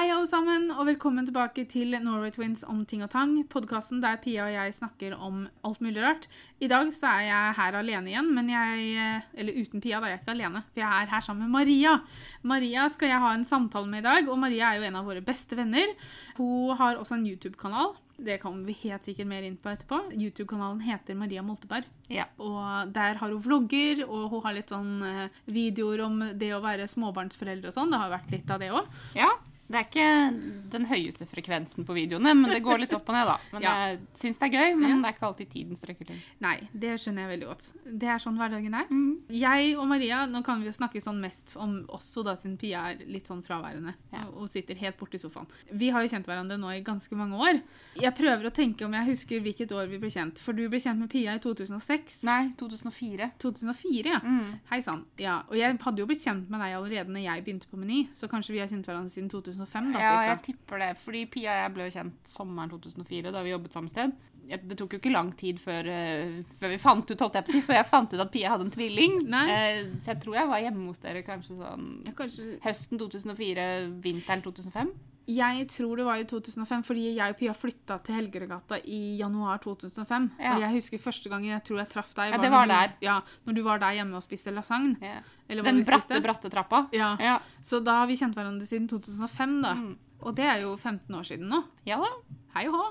Hei, alle sammen, og velkommen tilbake til Norway Twins om ting og tang. Podkasten der Pia og jeg snakker om alt mulig rart. I dag så er jeg her alene igjen, men jeg Eller uten Pia, da er jeg ikke alene. For jeg er her sammen med Maria. Maria skal jeg ha en samtale med i dag, og Maria er jo en av våre beste venner. Hun har også en YouTube-kanal. Det kommer vi helt sikkert mer inn på etterpå. YouTube-kanalen heter Maria Molteberg. Ja. Og der har hun vlogger, og hun har litt sånn eh, videoer om det å være småbarnsforeldre og sånn. Det har vært litt av det òg. Ja, det er ikke den høyeste frekvensen på videoene, men det går litt opp og ned, da. Men Ja. jeg syns det er gøy, men det er ikke alltid tiden strekker til. Nei, det skjønner jeg veldig godt. Det er sånn hverdagen er. Mm. Jeg og Maria, nå kan vi jo snakke sånn mest om oss, da, siden Pia er litt sånn fraværende Ja. og- sitter helt borti sofaen. Vi har jo kjent hverandre nå i ganske mange år. Jeg prøver å tenke om jeg husker hvilket år vi ble kjent. For du ble kjent med Pia i 2006. Nei, 2004. 2004, ja. Mm. Hei sann. Ja, og jeg hadde jo blitt kjent med deg allerede når jeg begynte på Meny, så kanskje vi har kjent hverandre siden 2005, da, Ja, cirka. jeg tipper det. Fordi Pia og jeg ble jo kjent sommeren 2004, da vi jobbet samme sted. Det tok jo ikke lang tid før, eh, før vi fant ut, holdt jeg på å si, for jeg fant ut at Pia hadde en tvilling. Nei. Eh, så jeg tror jeg var hjemme hos dere kanskje sånn Ja, kanskje høsten 2004, vinteren 2005. Jeg tror det var i 2005, fordi jeg og Pia flytta til Helgeregata i januar 2005. Ja. Og jeg husker første gangen jeg tror jeg traff deg. Ja, det var når der. Ja, når du var der hjemme og spiste lasagne. Ja. Den bratte, bratte trappa. Ja. Ja. Så da har vi kjent hverandre siden 2005, da. Mm. Og det er jo 15 år siden nå. ja da. Hei og hå.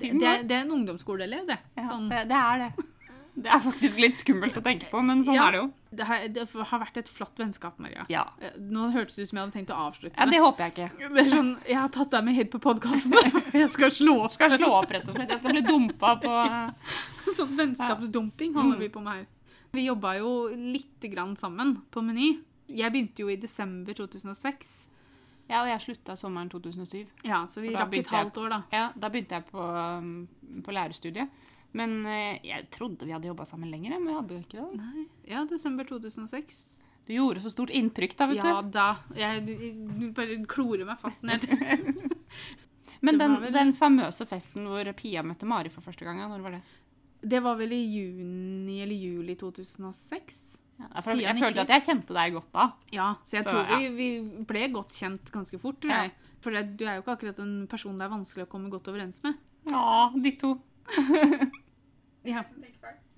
Det, det, det er en ungdomsskoleelev, det. Ja, Sånn, det, det er det. Det er faktisk litt skummelt å tenke på, men sånn Ja. er det jo. det, har, det har vært et flott vennskap, Maria. Ja. Eh, Nå hørtes det ut som jeg hadde tenkt å avslutte. ja, det håper jeg ikke. det sånn, Jeg har tatt deg med hit på podkasten. Jeg skal slå opp. Skal slå opp, rett og slett. Jeg skal bli dumpa på Sånn vennskapsdumping holder vi på med her. Vi jobba jo lite grann sammen på Meny. Jeg begynte jo i desember 2006. Ja, og jeg slutta sommeren 2007. Ja, så vi rakk et halvt år, da. Ja, Da begynte jeg på, um, på lærerstudiet. Men eh, jeg trodde vi hadde jobba sammen lenger, men vi hadde jo ikke det. Nei. Ja, desember 2006. Du gjorde så stort inntrykk da, vet Ja du. da. Jeg du bare klorer meg fast ned. Men den, vel- den famøse festen hvor Pia møtte Mari for første gang, når var det? Det var vel i juni eller juli 2006. Ja, for jeg følte at jeg kjente deg godt da. Ja, så jeg Så, tror ja. vi, vi ble godt kjent ganske fort, Ja. For du er jo ikke akkurat en person det er vanskelig å komme godt overens med. Ja, de to. Ja.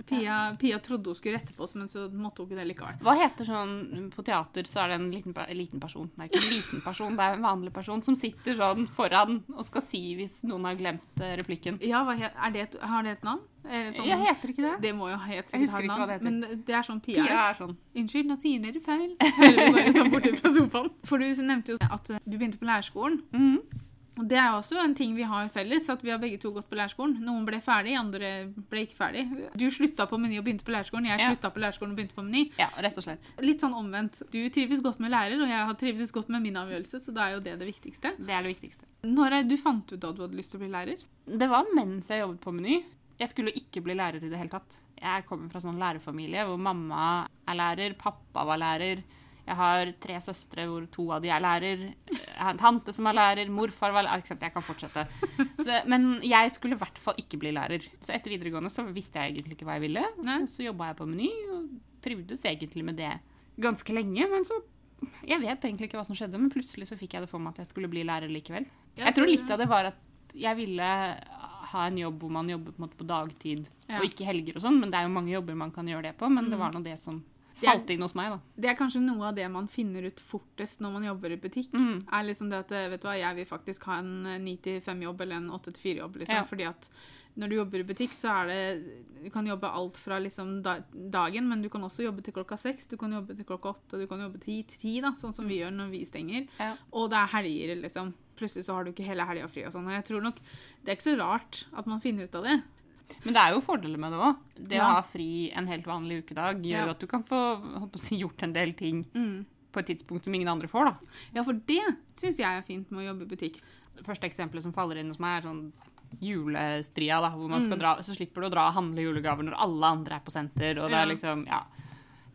Pia, Pia trodde hun skulle rette på oss, men så måtte hun ikke det likevel. Hva heter sånn På teater så er det en liten, liten person. Det er ikke en liten person, det er en vanlig person som sitter sånn foran og skal si hvis noen har glemt eh, replikken. Ja, er det, har det et navn? Er sånn- Jeg heter ikke det. Det må jo helt sikkert ha et navn. det. Men det er sånn Pia. Pia er sånn. Unnskyld, nå sier dere feil. Vi bare sånn borte fra sofaen. For du nevnte jo at du begynte på lærerskolen. Mhm. Og det er også en ting vi har felles, at vi har begge to gått på lærerskolen. Noen ble ferdig, andre ble ikke ferdig. Du slutta på Meny og begynte på lærerskolen. Jeg Ja. slutta på lærerskolen og begynte på Meny. Ja, rett og slett. Litt sånn omvendt. Du trives godt med lærer, og jeg har trivdes godt med min avgjørelse, så da er jo det det viktigste. Det er det viktigste. Når du fant ut at du hadde lyst til å bli lærer? Det var mens jeg jobbet på Meny. Jeg skulle ikke bli lærer i det hele tatt. Jeg kommer fra sånn lærerfamilie hvor mamma er lærer, pappa var lærer. Jeg har tre søstre hvor to av de er lærer. Jeg har en tante som er lærer, morfar var lærer jeg kan fortsette. Så, men jeg skulle i hvert fall ikke bli lærer. Så etter videregående så visste jeg egentlig ikke hva jeg ville. Og så jobba jeg på Meny og trivdes egentlig med det ganske lenge. Men så Jeg vet egentlig ikke hva som skjedde, men plutselig så fikk jeg det for meg at jeg skulle bli lærer likevel. Jeg tror litt av det var at jeg ville ha en jobb hvor man jobber på, på dagtid, Ja. og ikke helger og sånn. Men det er jo mange jobber man kan gjøre det på. Men det var nå det som falt inn hos meg, da. Det er kanskje noe av det man finner ut fortest når man jobber i butikk. Mm. Er liksom det at vet du hva, jeg vil faktisk ha en 9-5-jobb eller en 8-4-jobb. Liksom, Ja. Fordi at når du jobber i butikk, så er det Du kan jobbe alt fra liksom dagen, men du kan også jobbe til klokka seks, du kan jobbe til klokka åtte, du kan jobbe til ti, da, sånn som vi gjør når vi stenger. Ja. Og det er helger, liksom. Plutselig så har du ikke hele helga fri og sånn. Og jeg tror nok Det er ikke så rart at man finner ut av det. Men det er jo fordeler med det òg. Det Ja. å ha fri en helt vanlig ukedag gjør Ja. jo at du kan få si, gjort en del ting Mm. på et tidspunkt som ingen andre får, da. Ja, for det syns jeg er fint med å jobbe i butikk. Det første eksempelet som faller inn hos meg, er sånn julestria, da, hvor man skal Mm. dra, så slipper du å dra og handle julegaver når alle andre er på senter, og det Ja. er liksom, ja.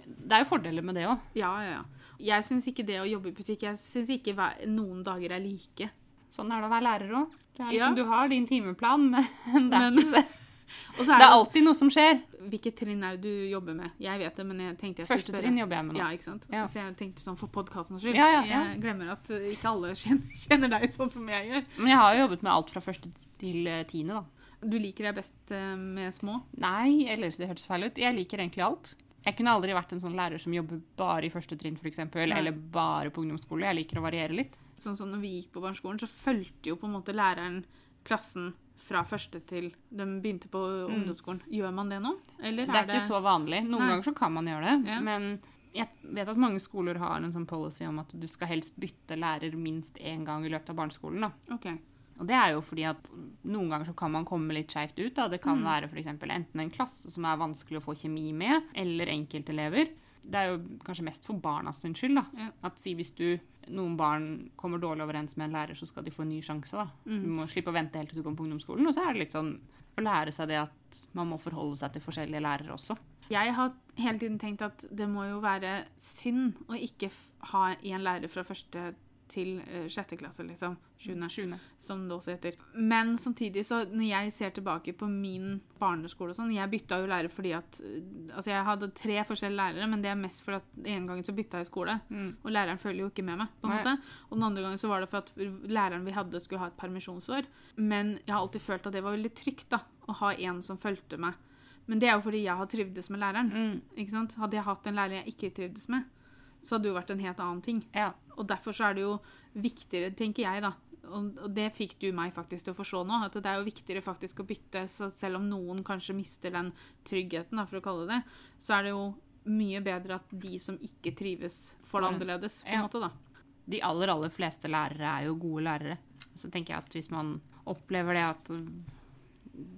Det er jo fordeler med det òg. Ja, ja, ja. Jeg syns ikke det å jobbe i butikk Jeg syns ikke noen dager er like. Sånn er det å være lærer òg. Ja. Du har din timeplan, men det er Men- ikke det. Så Det er er alltid noe som skjer. Hvilket trinn er det du jobber med? Jeg vet det, men jeg tenkte jeg Første trinn jobber jeg med nå. Ja, ikke sant? Ja. For jeg tenkte sånn for podkastens skyld. Ja, ja. Jeg glemmer at ikke alle kjenner, deg sånn som jeg gjør. Men jeg har jo jobbet med alt fra første til eh, tiende, da. Du liker deg best uh, med små. Nei, eller det hørtes feil ut. Jeg liker egentlig alt. Jeg kunne aldri vært en sånn lærer som jobber bare i første trinn, f.eks., eller bare på ungdomsskole. Jeg liker å variere litt. Sånn som når vi gikk på barneskolen, så fulgte jo på en måte læreren klassen fra første til de begynte på ungdomsskolen. Gjør man det nå? Eller Mm. Det er ikke så vanlig. Noen Nei. ganger så kan man gjøre det, Ja. men jeg vet at mange skoler har en sånn policy om at du skal helst bytte lærer minst én gang i løpet av barneskolen. da. Okay. Og det er jo fordi at noen ganger så kan man komme litt skeivt ut. da. Det kan være for eksempel enten en klasse som er vanskelig å få kjemi med, eller enkeltelever. Det er jo kanskje mest for barna sin skyld. da. Ja. At si hvis du, noen barn kommer dårlig overens med en lærer, så skal de få en ny sjanse. da. Du må slippe å vente helt til du kommer på ungdomsskolen. Og så er det litt sånn å lære seg det at man må forholde seg til forskjellige lærere også. Jeg har hele tiden tenkt at det må jo være synd å ikke ha en lærer fra første til eh, sjette klasse, liksom. Sjuende. Sjuende. som det også heter. Men samtidig, så når jeg ser tilbake på min barneskole og sånn Jeg bytta jo lærer fordi at øh, Altså, jeg hadde tre forskjellige lærere, men det er mest fordi at en gang så bytta jeg skole. Mm. Og læreren følger jo ikke med meg, på en Nei. måte. Og den andre gangen så var det for at læreren vi hadde, skulle ha et permisjonsår. Men jeg har alltid følt at det var veldig trygt, da. Å ha en som fulgte meg. Men det er jo fordi jeg har trivdes med læreren. Mm. Hadde jeg hatt en lærer jeg ikke trivdes med, så hadde det jo vært en helt annen ting. Ja. Og derfor så er det jo viktigere, tenker jeg, da. Og, det fikk du meg faktisk til å forstå nå, at det er jo viktigere faktisk å bytte. Så selv om noen kanskje mister den tryggheten, da, for å kalle det det, så er det jo mye bedre at de som ikke trives, får det annerledes, på ja. en måte, da. De aller, aller fleste lærere er jo gode lærere. Så tenker jeg at hvis man opplever det at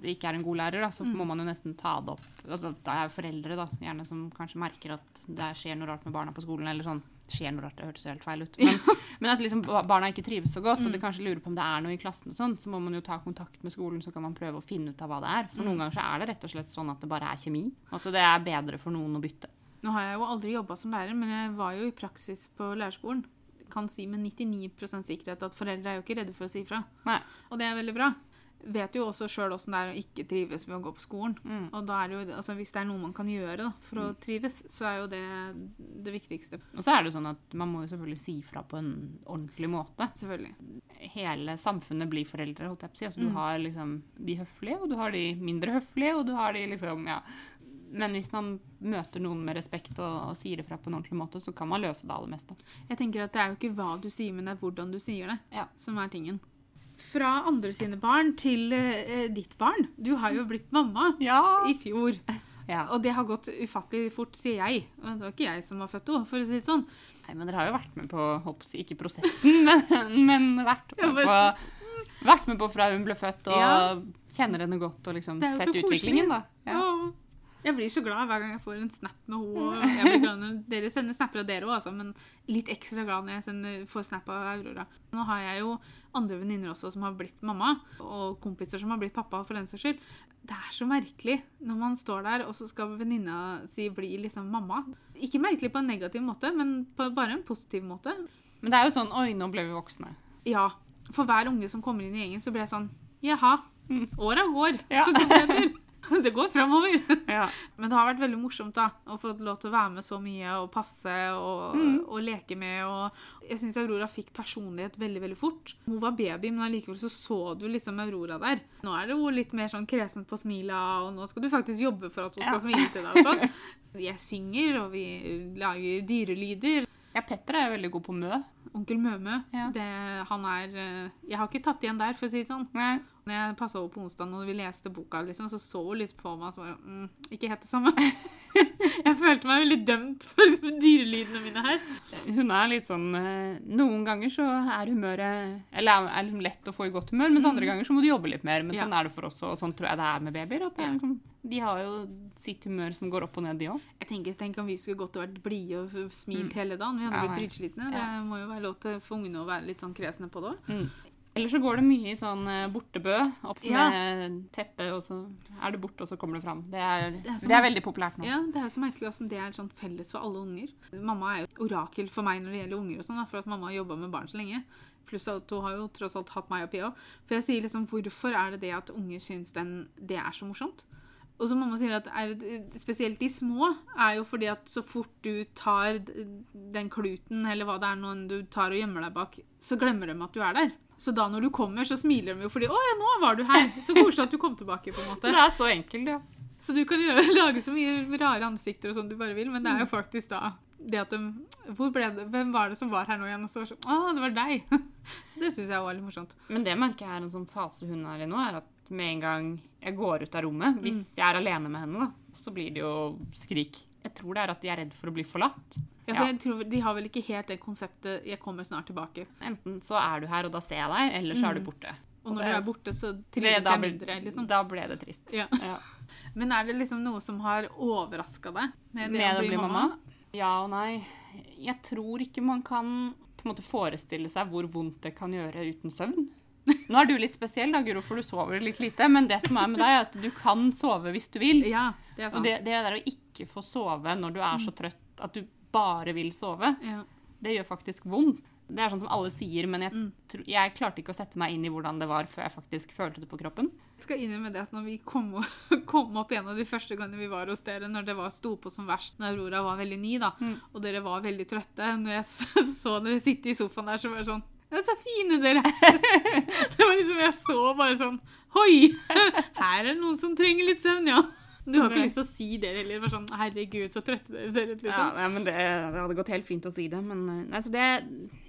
ikke er en god lærer, da, så må man jo nesten ta det opp. Altså, det er foreldre da, gjerne som kanskje merker at det skjer noe rart med barna på skolen. eller sånn, skjer noe rart, det hørtes helt feil ut. Men, men at liksom barna ikke trives så godt, og de kanskje lurer på om det er noe i klassen, og sånn, så må man jo ta kontakt med skolen, så kan man prøve å finne ut av hva det er. For noen ganger så er det rett og slett sånn at det bare er kjemi. At det er bedre for noen å bytte. Nå har jeg jo aldri jobba som lærer, men jeg var jo i praksis på lærerskolen. Kan si med 99 sikkerhet at foreldre er jo ikke redde for å si ifra. Og det er veldig bra. Vet jo også sjøl åssen det er å ikke trives ved å gå på skolen. Mm. Og da er det jo, altså hvis det er noe man kan gjøre da, for å trives, så er jo det det viktigste. Og så er det jo sånn at man må jo selvfølgelig si fra på en ordentlig måte. Selvfølgelig. hele samfunnet blir foreldre, holdt jeg på å si. Altså, Du har liksom de høflige, og du har de mindre høflige, og du har de liksom Ja. Men hvis man møter noen med respekt og, og sier ifra på en ordentlig måte, så kan man løse det aller meste. Jeg tenker at det er jo ikke hva du sier, men det er hvordan du sier det, Ja. som er tingen. Fra andre sine barn til eh, ditt barn. Du har jo blitt mamma Ja. i fjor. ja. Og det har gått ufattelig fort, sier jeg. Men det var ikke jeg som var født henne, for å si det sånn. Nei, men dere har jo vært med på hopps, Ikke prosessen, men, men vært, med på, vært med på fra hun ble født, og Ja. kjenner henne godt og liksom sett så utviklingen, da. Jeg blir så glad hver gang jeg får en snap med henne. Dere sender snapper av dere òg, altså, men litt ekstra glad når jeg sender, får snap av Aurora. Nå har jeg jo andre venninner også som har blitt mamma, og kompiser som har blitt pappa, for den saks skyld. Det er så merkelig når man står der, og så skal venninna si bli liksom mamma. Ikke merkelig på en negativ måte, men på bare en positiv måte. Men det er jo sånn Oi, nå ble vi voksne. Ja. For hver unge som kommer inn i gjengen, så blir jeg sånn Jaha. Åra går. Ja. det går framover. Ja. Men det har vært veldig morsomt da, å få lov til å være med så mye og passe og, og leke med. Og jeg syns Aurora fikk personlighet veldig veldig fort. Hun var baby, men allikevel så så du liksom Aurora der. Nå er det jo litt mer sånn kresent på smila, og nå skal du faktisk jobbe for at hun skal Ja. smile til deg. og sånn. Jeg synger, og vi lager dyrelyder. ja, Petter er jo veldig god på mø. Onkel Mømø, Ja. det, han er eh, Jeg har ikke tatt igjen der, for å si det sånn. Nei. Når jeg passa over på onsdag og vi leste boka, liksom, så så hun litt på meg og så var hun, mm, Ikke helt det samme. jeg følte meg veldig dømt for dyrelydene mine her. Hun er litt sånn eh, Noen ganger så er humøret Eller er, liksom lett å få i godt humør, mens andre ganger så må du jobbe litt mer. Men Ja. sånn er det for oss, og sånn tror jeg det er med babyer. At det er liksom, de har jo sitt humør som går opp og ned, de òg. Tenk om vi skulle gått og vært blide og smilt hele dagen. Vi hadde Ja, blitt dritslitne. Det må jo være lov til for ungene å være litt sånn kresne på det òg. Eller så går det mye i sånn eh, bortebø, opp Ja. med teppet, og så er det borte, og så kommer det fram. Det er, er det er, veldig populært nå. Ja, Det er jo så merkelig hvordan det er sånn felles for alle unger. Mamma er jo et orakel for meg når det gjelder unger, og sånn, for at mamma har jobba med barn så lenge. Pluss at hun har jo tross alt hatt meg og Pia. For jeg sier liksom, hvorfor er det det at unger syns den, det er så morsomt? Og så mamma sier at er, spesielt de små er jo fordi at så fort du tar den kluten, eller hva det er noen du tar og gjemmer deg bak, så glemmer de at du er der. Så da når du kommer, så smiler de jo fordi 'Å ja, nå var du her'. Så koselig at du kom tilbake, på en måte. Det er så enkelt, ja. Så du kan gjøre, lage så mye rare ansikter og sånn du bare vil, men det er jo faktisk da det at de hvor ble det, Hvem var det som var her nå igjen? Og så var det sånn Å, det var deg! Så det syns jeg var litt morsomt. Men det merker jeg er en sånn fase hun er i nå, er at med en gang jeg går ut av rommet, hvis Mm. jeg er alene med henne, da, så blir det jo skrik. Jeg tror det er at de er redd for å bli forlatt. Ja, for jeg tror De har vel ikke helt det konseptet 'jeg kommer snart tilbake'. Enten så er du her, og da ser jeg deg, eller så er du Mm. borte. Og når det- du er borte, så trives jeg mindre. liksom. Da ble det trist. Ja. Ja. Men er det liksom noe som har overraska deg med det Med å bli mamma? Ja og nei. Jeg tror ikke man kan på en måte forestille seg hvor vondt det kan gjøre uten søvn. Nå er du litt spesiell, da, Guro, for du sover litt lite. Men det som er med deg, er at du kan sove hvis du vil. Ja, det er sant. Og det, det der å ikke få sove når du er så trøtt at du bare vil sove, Ja. det gjør faktisk vondt. Det er sånn som alle sier, men jeg, Mm. jeg klarte ikke å sette meg inn i hvordan det var før jeg faktisk følte det på kroppen. Jeg skal innrømme det at når vi kom, kom opp en av de første gangene vi var hos dere, når det var, sto på som verst, når Aurora var veldig ny, da, Mm. og dere var veldig trøtte Når jeg så, dere sitte i sofaen der, så var det sånn det er så fine dere er! Det var liksom Jeg så bare sånn Hoi! Her er det noen som trenger litt søvn, ja. Du har ikke lyst til å si det heller. Sånn Herregud, så trøtte dere ser ut, liksom. Ja, men det, det hadde gått helt fint å si det. Men eh, nei, så det,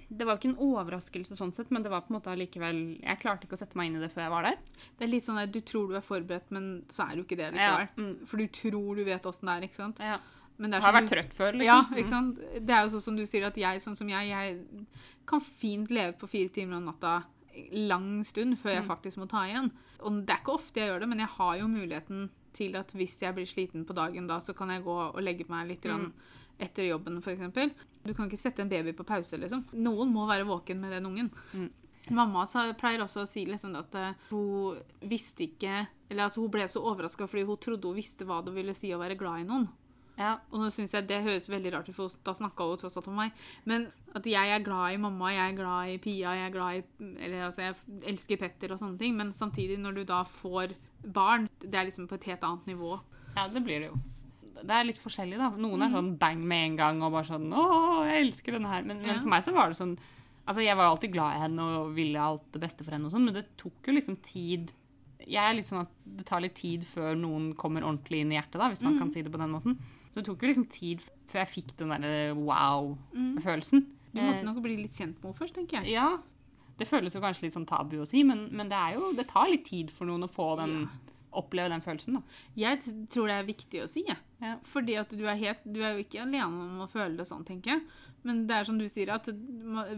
det var ikke en overraskelse sånn sett, men det var på en måte allikevel Jeg klarte ikke å sette meg inn i det før jeg var der. Det er litt sånn at du tror du er forberedt, men så er du ikke det Ja, mm. For du tror du vet åssen det er, ikke sant? Ja. Men det har vært du- trøtt før, liksom. Ja, ikke sant? Det er jo sånn som du sier, at jeg, sånn som jeg, jeg kan fint leve på fire timer om natta lang stund før jeg faktisk må ta igjen. Og det er ikke ofte jeg gjør det, men jeg har jo muligheten til at hvis jeg blir sliten på dagen da, så kan jeg gå og legge meg litt mm. etter jobben, f.eks. Du kan ikke sette en baby på pause, liksom. Noen må være våken med den ungen. Mm. Mamma sa, pleier også å si liksom at eh, hun visste ikke Eller at hun ble så overraska fordi hun trodde hun visste hva det ville si å være glad i noen. Ja. Og nå synes jeg det høres veldig rart ut, for da snakka hun tross alt om meg. Men at jeg er glad i mamma, jeg er glad i Pia, jeg er glad i Eller altså, jeg elsker Petter og sånne ting, men samtidig, når du da får barn, det er liksom på et helt annet nivå. ja, det blir det jo. Det er litt forskjellig, da. Noen er sånn bang med en gang og bare sånn 'Å, jeg elsker denne her'. Men, men Ja. for meg så var det sånn Altså, jeg var jo alltid glad i henne og ville alt det beste for henne og sånn, men det tok jo liksom tid Jeg er litt sånn at det tar litt tid før noen kommer ordentlig inn i hjertet, da, hvis man kan si det på den måten. Så det tok jo liksom tid før jeg fikk den der wow-følelsen. Du måtte nok bli litt kjent med henne først, tenker jeg. Ja. Det føles jo kanskje litt sånn tabu å si, men, men det er jo Det tar litt tid for noen å få den Oppleve den følelsen, da. Jeg tror det er viktig å si, jeg. Ja. Fordi at du er, helt, du er jo ikke alene om å føle det sånn, tenker jeg. Men det er som du sier, at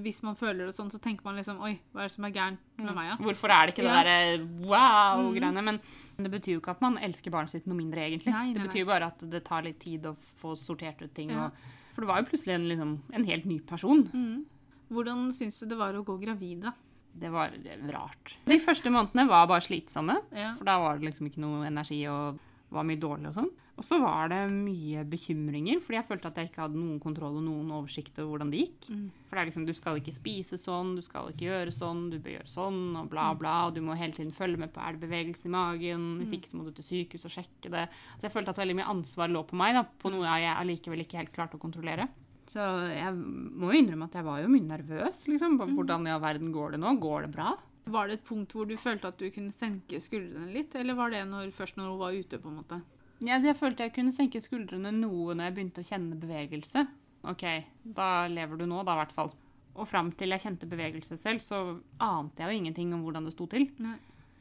hvis man føler det sånn, så tenker man liksom Oi, hva er det som er gærent med meg, Ja? Hvorfor er det ikke Ja. det derre wow-greiene? Men det betyr jo ikke at man elsker barnet sitt noe mindre, egentlig. Nei, nei, det betyr jo bare at det tar litt tid å få sortert ut ting. Ja. Og, for det var jo plutselig en, liksom, en helt ny person. Mm. Hvordan syns du det var å gå gravid, da? Det var rart. De første månedene var bare slitsomme, Ja. for da var det liksom ikke noe energi og var mye dårlig og sånn. Og så var det mye bekymringer, fordi jeg følte at jeg ikke hadde noen kontroll og noen oversikt over hvordan det gikk. Mm. For det er liksom, du skal ikke spise sånn, du skal ikke gjøre sånn, du bør gjøre sånn, og bla, Mm. bla. Og du må hele tiden følge med på er det bevegelse i magen, hvis ikke så må du til sykehus og sjekke det. Så jeg følte at veldig mye ansvar lå på meg, da, på noe jeg allikevel ikke helt klarte å kontrollere. Så jeg må jo innrømme at jeg var jo mye nervøs, liksom. på Hvordan i all verden går det nå? Går det bra? Var det et punkt hvor du følte at du kunne senke skuldrene litt, eller var det når, først når hun var ute, på en måte? Ja, jeg følte jeg kunne senke skuldrene noe når jeg begynte å kjenne bevegelse. Ok, da lever du nå, da, i hvert fall. Og fram til jeg kjente bevegelse selv, så ante jeg jo ingenting om hvordan det sto til. Nei.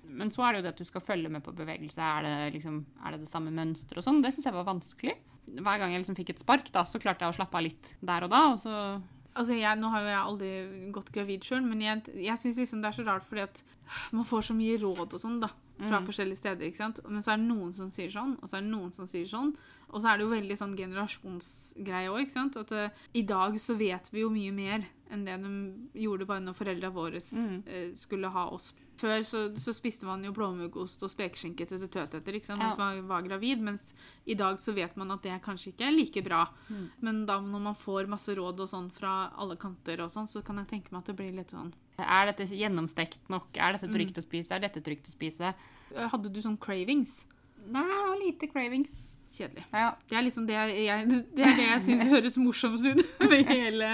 Men så er det jo det at du skal følge med på bevegelse. Er det liksom, er det, det samme mønster og sånn? Det syns jeg var vanskelig. Hver gang jeg liksom fikk et spark, da, så klarte jeg å slappe av litt der og da. Og så Altså, jeg, Nå har jo jeg aldri gått gravid sjøl, men jeg, jeg syns liksom det er så rart fordi at man får så mye råd og sånn da, fra Mm. forskjellige steder. ikke sant? Men så er det noen som sier sånn, og så er det noen som sier sånn. Og så er det jo veldig sånn generasjonsgreie òg, ikke sant. At eh, i dag så vet vi jo mye mer enn det de gjorde bare når foreldra våre Mm. eh, skulle ha oss. Før så, så spiste man jo blåmuggost og spekeskinke til tøteter ikke sant, Ja. mens man var gravid, mens i dag så vet man at det kanskje ikke er like bra. Mm. Men da når man får masse råd og sånn fra alle kanter og sånn, så kan jeg tenke meg at det blir litt sånn Er dette gjennomstekt nok? Er dette Mm. å spise? Er dette trygt å spise? Hadde du sånn cravings? Nei, det var lite cravings. Kjedelig. Ja. Det er liksom det jeg, det, er det jeg syns høres morsomst ut med hele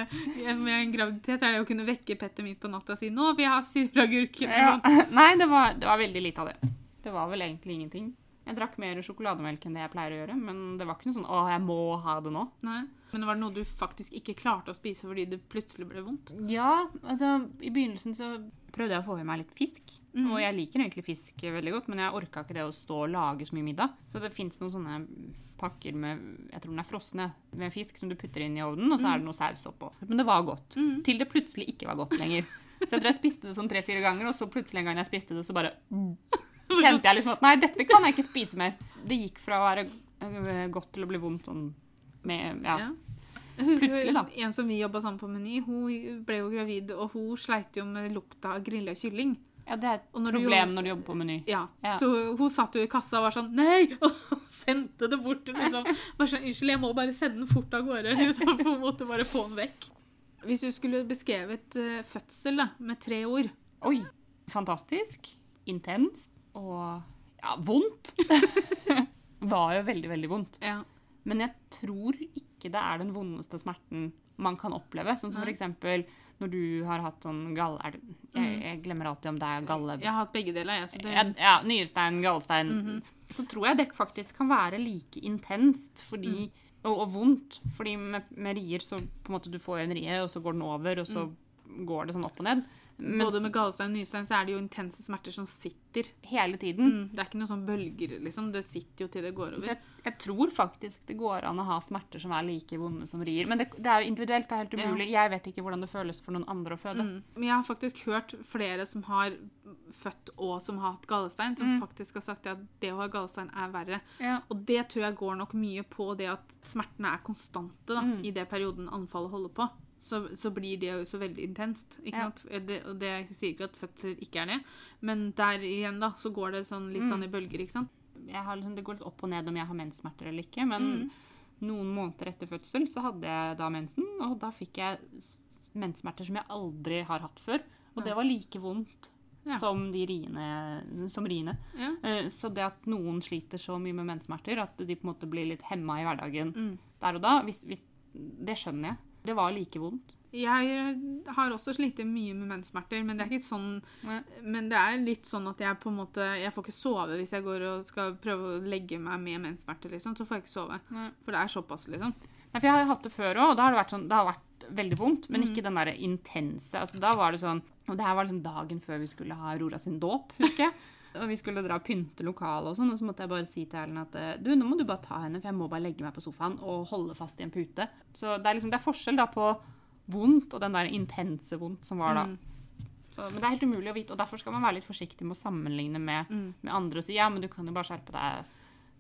med en graviditet. er det å kunne vekke Petter midt på natta og si 'Nå vil jeg ha suragurk'. eller Ja. Nei, det var, det var veldig lite av det. Det var vel egentlig ingenting. Jeg drakk mer sjokolademelk enn det jeg pleier å gjøre, men det var ikke noe sånn 'Å, jeg må ha det nå'. Nei. Men var det noe du faktisk ikke klarte å spise fordi det plutselig ble vondt? Ja, altså i begynnelsen så prøvde jeg å få i meg litt fisk. Mm. Og jeg liker egentlig fisk veldig godt, men jeg orka ikke det å stå og lage så mye middag. Så det fins noen sånne pakker med jeg tror den er frosne, med fisk som du putter inn i ovnen, og så er det noe saus oppå. Men det var godt. Mm. Til det plutselig ikke var godt lenger. Så jeg tror jeg spiste det sånn tre-fire ganger, og så plutselig en gang jeg spiste det, så bare kjente jeg liksom at nei, dette kan jeg ikke spise mer. Det gikk fra å være øh, godt til å bli vondt sånn med Ja. Ja. Plutselig, da. En som vi jobba sammen på Meny, hun ble jo gravid, og hun sleit jo med lukta av grilla kylling. ja, det er et når problem du, når du jobber på Meny. Ja. Ja. Så hun satt jo i kassa og var sånn Nei! Og sendte det bort. Liksom. Bare sånn, Unnskyld, jeg må bare sende den fort av gårde. Liksom, for en måte bare få den vekk. Hvis du skulle beskrevet uh, fødsel da, med tre ord Oi. Fantastisk. Intenst. Og ja, vondt. var jo veldig, veldig vondt. ja. Men jeg tror ikke det er den vondeste smerten man kan oppleve. Sånn som eksempel når du har hatt sånn galle... Det, jeg, jeg glemmer alltid om det er galle... Jeg har hatt begge deler. Jeg, så det, Ja, ja, nyrestein, gallestein. Mhm. Så tror jeg det faktisk kan være like intenst fordi, Mm. og, og vondt. Fordi med, med rier så på en måte du får en rie, og så går den over, og så går det sånn opp og ned. Mens. Både med gallestein og nystein så er det jo intense smerter som sitter. hele tiden Mm, det er ikke noe sånn bølger, liksom. Det sitter jo til det går over. jeg, jeg tror faktisk det går an å ha smerter som er like vonde som rier. Men det, det er jo individuelt. det er helt Ja. umulig. Jeg vet ikke hvordan det føles for noen andre å føde. Mm. Men jeg har faktisk hørt flere som har født og som har hatt gallestein, som Mm. faktisk har sagt at det å ha gallestein er verre. Ja. Og det tror jeg går nok mye på det at smertene er konstante da, Mm. i det perioden anfallet holder på. Så, så blir det jo så veldig intenst. Ikke Ja. sant? Det, og det jeg sier ikke at fødsel ikke er det, men der igjen da, så går det sånn, litt Mm. sånn i bølger. ikke sant? Liksom, det går litt opp og ned om jeg har menssmerter eller ikke. Men Mm. noen måneder etter fødsel så hadde jeg da mensen, og da fikk jeg menssmerter som jeg aldri har hatt før. Og det var like vondt Ja. som de riene. Som riene. Ja. Eh, Så det at noen sliter så mye med menssmerter, at de på en måte blir litt hemma i hverdagen Mm. der og da, hvis, hvis, det skjønner jeg. Det var like vondt. Jeg har også slitt mye med menssmerter, men det er ikke sånn Nei. Men det er litt sånn at jeg på en måte Jeg får ikke sove hvis jeg går og skal prøve å legge meg med menssmerter, liksom. Så får jeg ikke sove. Nei. For det er såpass, liksom. Nei, for jeg har hatt det før òg, og da har det vært, sånn, det har vært veldig vondt. Men Mm. ikke den der intense. Altså, da var det sånn Og det her var liksom dagen før vi skulle ha Aurora sin dåp, husker jeg. Og vi skulle dra og pynte lokalet og sånn, og så måtte jeg bare si til Erlend at eh, du, nå må du bare ta henne, for jeg må bare legge meg på sofaen og holde fast i en pute. Så det er liksom, det er forskjell da på vondt og den der intense vondt som var da. Mm. Så, men det er helt umulig å vite, og derfor skal man være litt forsiktig med å sammenligne med, Mm. med andre og si ja, men du kan jo bare skjerpe deg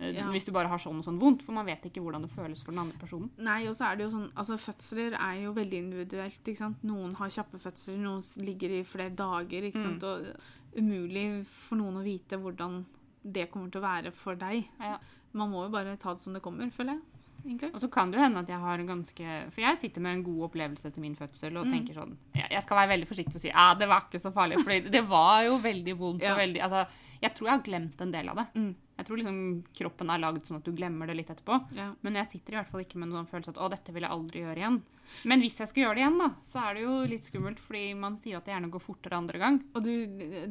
eh, Ja. hvis du bare har sånn og sånn vondt, for man vet ikke hvordan det føles for den andre personen. Nei, og så er det jo sånn Altså, fødsler er jo veldig individuelt, ikke sant. Noen har kjappe fødsler, noen ligger i flere dager, ikke sant. Og umulig for noen å vite hvordan det kommer til å være for deg. Ja. Man må jo bare ta det som det kommer, føler jeg. Egentlig. Og så kan det hende at jeg har en ganske For jeg sitter med en god opplevelse til min fødsel og Mm. tenker sånn Jeg jeg skal være veldig forsiktig med å si ja, det var ikke så farlig. For det var jo veldig vondt Ja. og veldig Altså, jeg tror jeg har glemt en del av det. Mm. Jeg tror liksom kroppen er lagd sånn at du glemmer det litt etterpå. Ja. Men jeg sitter i hvert fall ikke med en sånn følelse at å, dette vil jeg aldri gjøre igjen. Men hvis jeg skal gjøre det igjen, da, så er det jo litt skummelt, fordi man sier jo at det gjerne går fortere andre gang. Og du,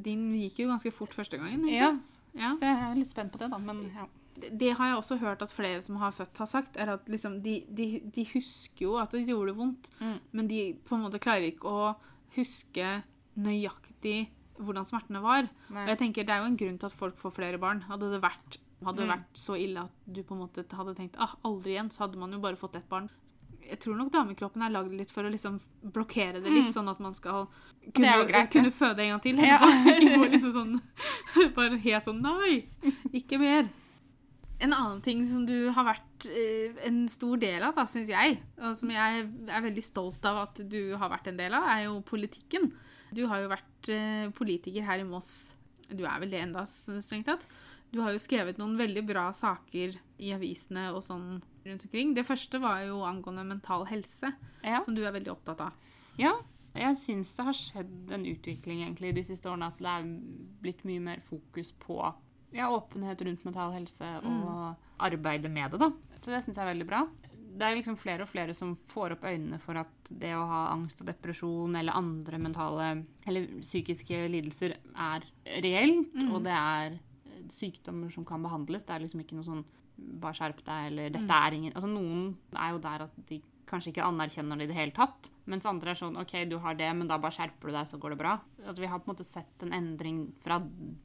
din gikk jo ganske fort første gangen. Ja, ja. Så jeg er litt spent på det, da. Men ja. Det- Det har jeg også hørt at flere som har født, har sagt. er at liksom, de, de, de husker jo at det gjorde vondt, Mm. men de på en måte klarer ikke å huske nøyaktig hvordan smertene var. Nei. Og jeg tenker Det er jo en grunn til at folk får flere barn. Hadde det vært, hadde det Mm. vært så ille at du på en måte hadde tenkt ah, aldri igjen, så hadde man jo bare fått ett barn. Jeg tror nok damekroppen er lagd litt for å liksom blokkere det litt, Mm. sånn at man skal kunne, greit, kunne føde en gang til. Ja. Liksom sånn Bare helt sånn Nei! Ikke mer. En annen ting som du har vært eh, en stor del av, syns jeg, og som jeg er veldig stolt av at du har vært en del av, er jo politikken. Du har jo vært eh, politiker her i Moss. Du er vel det enda, strengt tatt. Du har jo skrevet noen veldig bra saker i avisene og sånn rundt omkring. Det første var jo angående mental helse, Ja. som du er veldig opptatt av. Ja, jeg syns det har skjedd en utvikling egentlig de siste årene. At det er blitt mye mer fokus på ja, åpenhet rundt mental helse og arbeidet med det. da. Så det syns jeg er veldig bra. Det er liksom flere og flere som får opp øynene for at det å ha angst og depresjon eller andre mentale eller psykiske lidelser er reelt, og det er sykdommer som kan behandles. Det er liksom ikke noe sånn bare skjerp deg, eller dette er ingen Altså noen er jo der at de kanskje ikke anerkjenner det i det hele tatt. Mens andre er sånn OK, du har det, men da bare skjerper du deg, så går det bra. At vi har på en måte sett en endring fra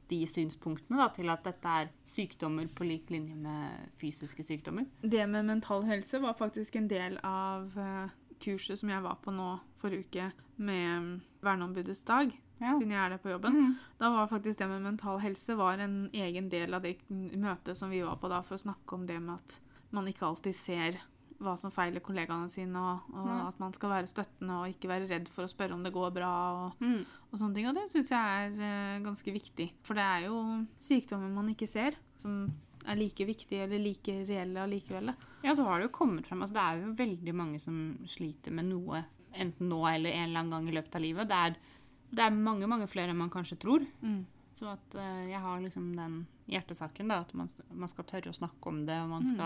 de synspunktene da, til at dette er sykdommer på lik linje med fysiske sykdommer. Det med mental helse var faktisk en del av eh, kurset som jeg var på nå forrige uke med Verneombudets dag, Ja. siden jeg er der på jobben. Mm. Da var faktisk det med mental helse var en egen del av det møtet som vi var på da, for å snakke om det med at man ikke alltid ser hva som feiler kollegaene sine, og, og mm. at man skal være støttende og ikke være redd for å spørre om det går bra. og Mm. og sånne ting. Og det syns jeg er uh, ganske viktig. For det er jo sykdommer man ikke ser, som er like viktige eller like reelle allikevel. Ja, så har det jo kommet frem. Altså, det er jo veldig mange som sliter med noe, enten nå eller en eller annen gang i løpet av livet. Det er, det er mange, mange flere enn man kanskje tror. Mm. Så at uh, jeg har liksom den hjertesaken, da, at man, man skal tørre å snakke om det, og man Mm.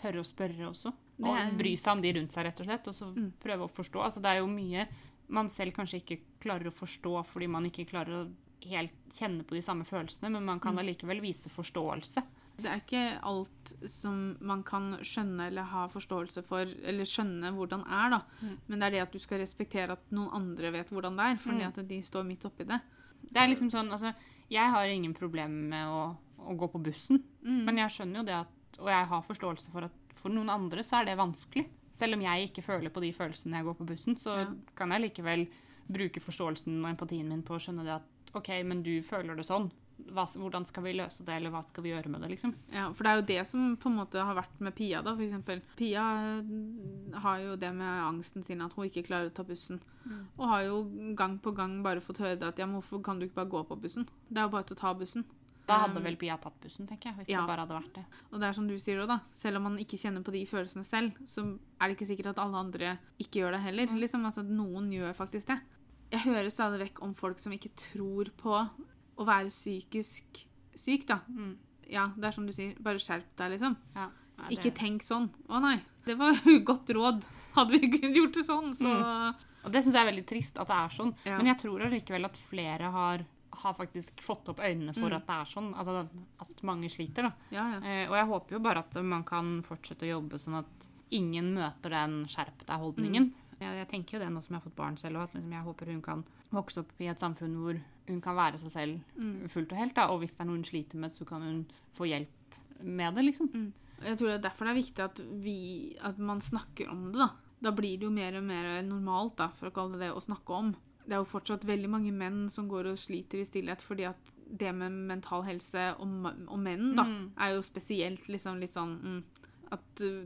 Tørre å spørre også. Det Og er- bry seg om de rundt seg, rett og slett, og så Mm. prøve å forstå. Altså, det er jo mye man selv kanskje ikke klarer å forstå fordi man ikke klarer å helt kjenne på de samme følelsene, men man kan Mm. allikevel vise forståelse. Det er ikke alt som man kan skjønne eller ha forståelse for, eller skjønne hvordan er, da. Mm. Men det er det at du skal respektere at noen andre vet hvordan det er, fordi Mm. at de står midt oppi det. Det er liksom sånn, altså, Jeg har ingen problemer med å, å gå på bussen, Mm. men jeg skjønner jo det at Og jeg har forståelse for at for noen andre så er det vanskelig. Selv om jeg ikke føler på de følelsene når jeg går på bussen, så Ja. kan jeg likevel bruke forståelsen og empatien min på å skjønne det at OK, men du føler det sånn. Hva, hvordan skal vi løse det, eller hva skal vi gjøre med det, liksom? Ja, for det er jo det som på en måte har vært med Pia, da, for eksempel. Pia eh, har jo det med angsten sin at hun ikke klarer å ta bussen. Mm. Og har jo gang på gang bare fått høre det at ja, men hvorfor kan du ikke bare gå på bussen? Det er jo bare til å ta bussen. Da hadde Um, vel Pia tatt bussen, tenker jeg. Hvis ja. det bare hadde vært det. Og det er som du sier òg, da. Selv om man ikke kjenner på de følelsene selv, så er det ikke sikkert at alle andre ikke gjør det heller. Mm. Liksom, altså, noen gjør faktisk det. Jeg hører stadig vekk om folk som ikke tror på å være psykisk syk, da. Mm. Ja, det er som du sier, bare skjerp deg, liksom. Ja. Ja, det- Ikke tenk sånn. Å nei, det var godt råd. Hadde vi kunnet gjort det sånn, så Og det syns jeg er veldig trist at det er sånn. Men jeg tror allikevel at flere har, har faktisk fått opp øynene for Mm. at det er sånn. Altså at mange sliter, da. Ja, ja. Eh, og jeg håper jo bare at man kan fortsette å jobbe sånn at ingen møter den skjerp deg-holdningen. Jeg, jeg tenker jo det nå som jeg har fått barn selv, at liksom jeg håper hun kan vokse opp i et samfunn hvor hun kan være seg selv Mm. fullt og helt. Da. Og hvis det er noe hun sliter med, så kan hun få hjelp med det, liksom. Jeg tror det er derfor det er viktig at, vi, at man snakker om det. Da Da blir det jo mer og mer normalt, da, for å kalle det det, å snakke om. Det er jo fortsatt veldig mange menn som går og sliter i stillhet fordi at det med mental helse og, og menn da, Mm. er jo spesielt liksom litt sånn mm, At uh,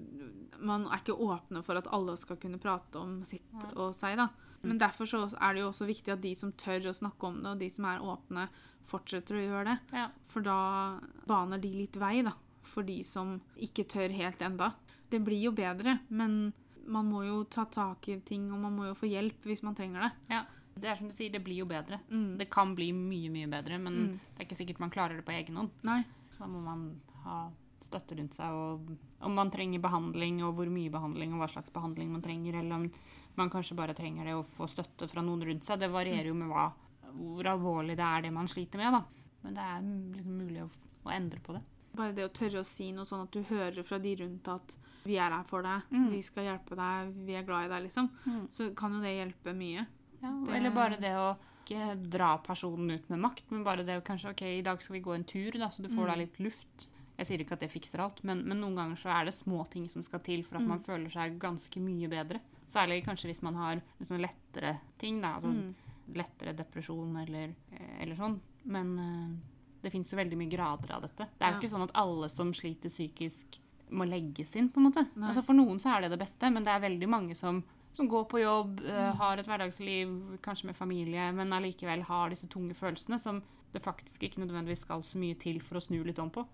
man er ikke åpne for at alle skal kunne prate om sitt ja. og seg, da. Men derfor så er det jo også viktig at de som tør å snakke om det, og de som er åpne, fortsetter å gjøre det. Ja. For da baner de litt vei, da. For de som ikke tør helt enda. Det blir jo bedre, men man må jo ta tak i ting, og man må jo få hjelp hvis man trenger det. ja. Det er som du sier, det blir jo bedre. Mm. Det kan bli mye, mye bedre, men Mm. det er ikke sikkert man klarer det på egen hånd. Nei. Så da må man ha støtte rundt seg, og om man trenger behandling, og hvor mye behandling, og hva slags behandling man trenger, eller om man kanskje bare trenger det å få støtte fra noen rundt seg. Det varierer jo med hva, hvor alvorlig det er det man sliter med, da. Men det er liksom mulig å, å endre på det. Bare det å tørre å si noe sånn at du hører fra de rundt at vi er her for deg, Mm. vi skal hjelpe deg, vi er glad i deg, liksom. Mm. Så kan jo det hjelpe mye. Ja, Eller bare det å ikke dra personen ut med makt, men bare det å kanskje OK, i dag skal vi gå en tur, da, så du får Mm. deg litt luft. Jeg sier ikke at det fikser alt, men, men noen ganger så er det små ting som skal til for at Mm. man føler seg ganske mye bedre. Særlig kanskje hvis man har sånn lettere ting, da. Altså Mm. lettere depresjon eller, eh, eller sånn. Men eh, det fins jo veldig mye grader av dette. Det er jo Ja. ikke sånn at alle som sliter psykisk, må legges inn, på en måte. Altså For noen så er det det beste, men det er veldig mange som, som går på jobb, eh, har et hverdagsliv, kanskje med familie, men allikevel har disse tunge følelsene som det faktisk ikke nødvendigvis skal så mye til for å snu litt om på.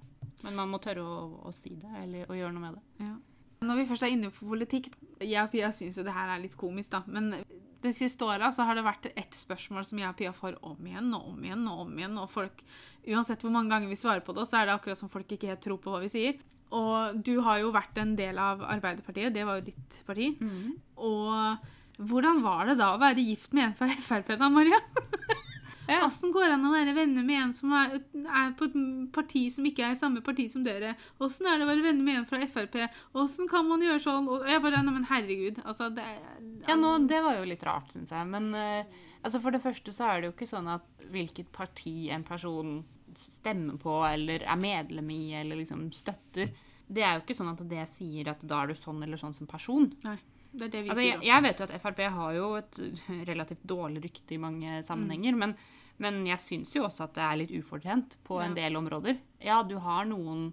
Men man må tørre å, å si det, eller å gjøre noe med det. Ja. Når vi først er inne på politikk Jeg og Pia syns jo det her er litt komisk, da. Men de siste åra har det vært ett spørsmål som jeg og Pia får om igjen og om igjen og om igjen. Og folk, uansett hvor mange ganger vi svarer på det, så er det akkurat som folk ikke helt tror på hva vi sier. Og du har jo vært en del av Arbeiderpartiet. Det var jo ditt parti. Og hvordan var det da å være gift med en fra Frp, da, Maria? Ja. Åssen går det an å være venner med en som er, er på et parti som ikke er samme parti som dere? Åssen er det å være venner med en fra Frp? Åssen kan man gjøre sånn? Og jeg bare Nei, men herregud. Altså, det Ja, nå, Det var jo litt rart, syns jeg. Men uh, altså for det første så er det jo ikke sånn at hvilket parti en person stemmer på eller er medlem i eller liksom støtter Det er jo ikke sånn at det sier at da er du sånn eller sånn som person. Nei. Det er det vi Altså, sier. jeg, jeg vet jo at Frp har jo et relativt dårlig rykte i mange sammenhenger, men, men jeg syns jo også at det er litt ufortjent på en del områder. Ja, du har noen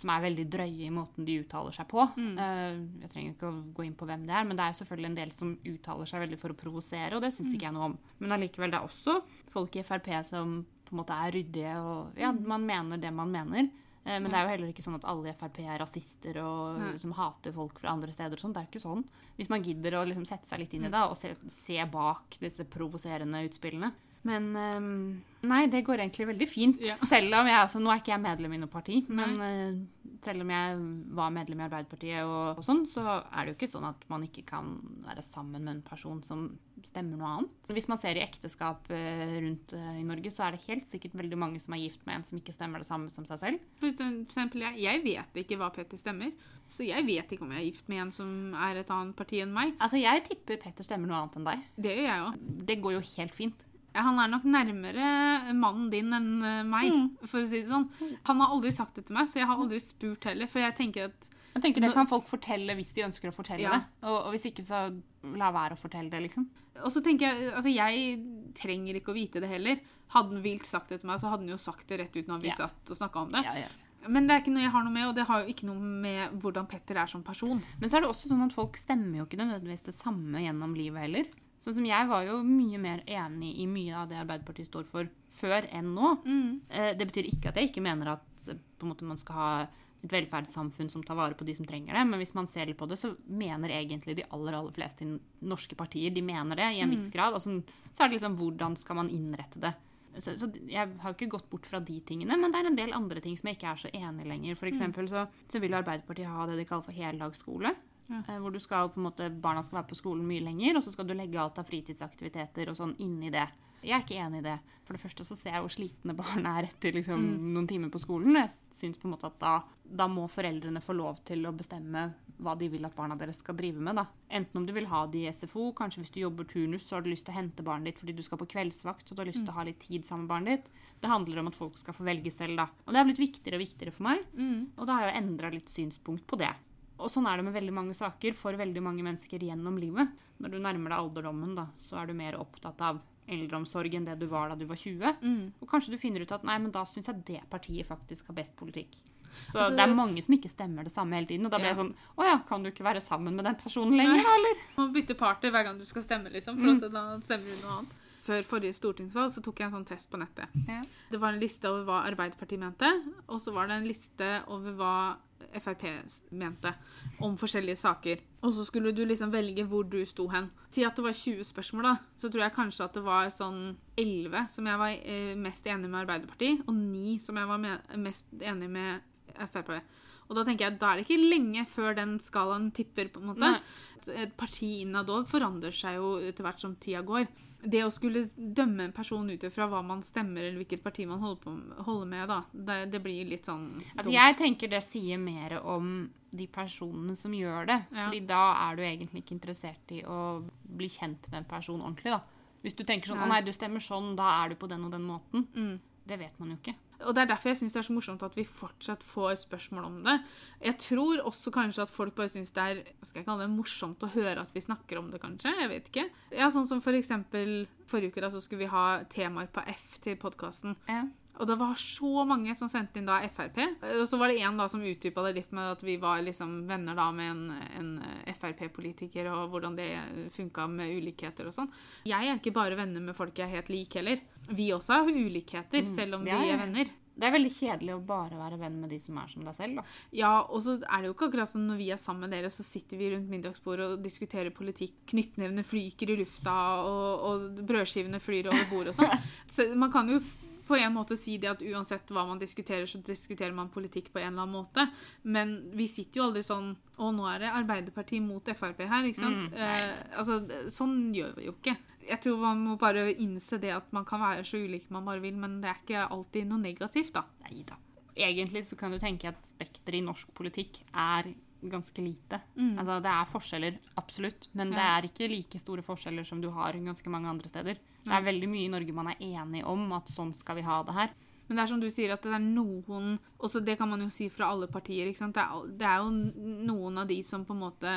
som er veldig drøye i måten de uttaler seg på. Mm. Eh, jeg trenger ikke å gå inn på hvem det er, men det er selvfølgelig en del som uttaler seg veldig for å provosere, og det syns ikke jeg noe om. Men allikevel, det er også folk i Frp som på en måte er ryddige, og ja, man mener det man mener. Eh, Men det er jo heller ikke sånn at alle i Frp er rasister og Nei. som hater folk fra andre steder. og sånt. Det er jo ikke sånn. Hvis man gidder å liksom sette seg litt inn i det og se, se bak disse provoserende utspillene. Men um, nei, det går egentlig veldig fint. Ja. Selv om jeg altså, Nå er ikke jeg medlem i noe parti, men uh, selv om jeg var medlem i Arbeiderpartiet og, og sånn, så er det jo ikke sånn at man ikke kan være sammen med en person som stemmer noe annet. Så hvis man ser i ekteskap uh, rundt uh, i Norge, så er det helt sikkert veldig mange som er gift med en som ikke stemmer det samme som seg selv. For eksempel, jeg, jeg vet ikke hva Petter stemmer. Så jeg vet ikke om jeg er gift med en som er et annet parti enn meg. Altså, Jeg tipper Petter stemmer noe annet enn deg. Det gjør jeg òg. Det går jo helt fint. Han er nok nærmere mannen din enn eh, meg, Mm. for å si det sånn. Han har aldri sagt det til meg, så jeg har aldri spurt heller. For jeg tenker at Jeg tenker Det kan folk fortelle hvis de ønsker å fortelle Ja. det. Og, og hvis ikke, så la være å fortelle det, liksom. Og så tenker jeg Altså, jeg trenger ikke å vite det heller. Hadde han vilt sagt det til meg, så hadde han jo sagt det rett ut når vi Ja. satt og snakka om det. Ja, ja. Men det er ikke noe jeg har noe med, og det har jo ikke noe med hvordan Petter er som person. Men så er det også sånn at folk stemmer jo ikke nødvendigvis det samme gjennom livet heller. Sånn som jeg var jo mye mer enig i mye av det Arbeiderpartiet står for før enn nå. Mm. Det betyr ikke at jeg ikke mener at eh, måte man skal ha et velferdssamfunn som tar vare på de som trenger det, men hvis man ser litt på det, så mener egentlig de aller aller fleste norske partier de mener det i en viss grad. Altså, så er det liksom hvordan skal man innrette det. Så, så jeg har ikke gått bort fra de tingene, men det er en del andre ting som jeg ikke er så enig lenger. For eksempel så, så vil Arbeiderpartiet ha det de kaller for heldagsskole. Ja. Eh, Hvor du skal på en måte, barna skal være på skolen mye lenger, og så skal du legge alt av fritidsaktiviteter og sånn inn i det. Jeg er ikke enig i det. For det første så ser jeg hvor slitne barn er etter liksom, noen timer på skolen. Jeg syns på en måte at da, da må foreldrene få lov til å bestemme hva de vil at barna deres skal drive med. da. Enten om du vil ha de i SFO, kanskje hvis du jobber turnus, så har du lyst til å hente barnet ditt fordi du skal på kveldsvakt, så du har lyst til å ha litt tid sammen med barnet ditt. Det handler om at folk skal få velge selv, da. Og det har blitt viktigere og viktigere for meg. Og da har jeg endra litt synspunkt på det. Og sånn er det med veldig mange saker for veldig mange mennesker gjennom livet. Når du nærmer deg alderdommen, da, så er du mer opptatt av eldreomsorg enn det du var da du var 20. Mm. Og kanskje du finner ut at nei, men da syns jeg det partiet faktisk har best politikk. Så Altså, det er mange som ikke stemmer det samme hele tiden. Og da blir Ja. jeg sånn Å ja, kan du ikke være sammen med den personen lenger, da, eller? Du må bytte party hver gang du skal stemme, liksom, for at da stemmer du noe annet. Før forrige stortingsvalg så tok jeg en sånn test på nettet. Ja. Det var en liste over hva Arbeiderpartiet mente, og så var det en liste over hva Frp mente om forskjellige saker. Og så skulle du liksom velge hvor du sto hen. Si at det var 20 spørsmål, da. Så tror jeg kanskje at det var sånn 11 som jeg var eh, mest enig med Arbeiderpartiet, og 9 som jeg var mest enig med Frp. Og da tenker jeg, da er det ikke lenge før den skalaen tipper, på en måte. Nei. Et parti innad òg forandrer seg jo etter hvert som tida går. Det å skulle dømme en person ut ifra hva man stemmer, eller hvilket parti man holder, på, holder med, da, det, det blir litt sånn Altså, jeg tenker det sier mer om de personene som gjør det. Ja. Fordi da er du egentlig ikke interessert i å bli kjent med en person ordentlig, da. Hvis du tenker sånn Nei. Å nei, du stemmer sånn, da er du på den og den måten. Mm. Det vet man jo ikke. Og Det er derfor jeg synes det er så morsomt at vi fortsatt får spørsmål om det. Jeg tror også kanskje at folk bare syns det er hva skal jeg kalle det, morsomt å høre at vi snakker om det, kanskje. Jeg vet ikke. Ja, Sånn som for eksempel forrige uke da, så skulle vi ha temaer på F til podkasten. Ja. Og det var så mange som sendte inn da Frp. Og så var det en da som utdypa det litt med at vi var liksom venner da med en, en Frp-politiker, og hvordan det funka med ulikheter og sånn. Jeg er ikke bare venner med folk jeg er helt lik heller. Vi også har ulikheter, selv om Ja, vi er venner. Det er veldig kjedelig å bare være venn med de som er som deg selv, da. Ja, og så er det jo ikke akkurat som når vi er sammen med dere, så sitter vi rundt middagsbordet og diskuterer politikk. Knyttnevene flyker i lufta, og, og brødskivene flyr over bordet og sånn. Så man kan jo på en måte si det at uansett hva man diskuterer, så diskuterer man politikk på en eller annen måte. Men vi sitter jo aldri sånn Å, nå er det Arbeiderpartiet mot Frp her, ikke sant? Mm, eh, altså, sånn gjør vi jo ikke. Jeg tror man må bare innse det at man kan være så ulik man bare vil, men det er ikke alltid noe negativt, da. Nei da. Egentlig så kan du tenke at spekteret i norsk politikk er ganske lite. Mm. Altså, det er forskjeller, absolutt, men det er ikke like store forskjeller som du har ganske mange andre steder. Det er veldig mye i Norge man er enig om at sånn skal vi ha det her. Men det er som du sier, at det er noen også Det kan man jo si fra alle partier. ikke sant? Det er, det er jo noen av de som på en måte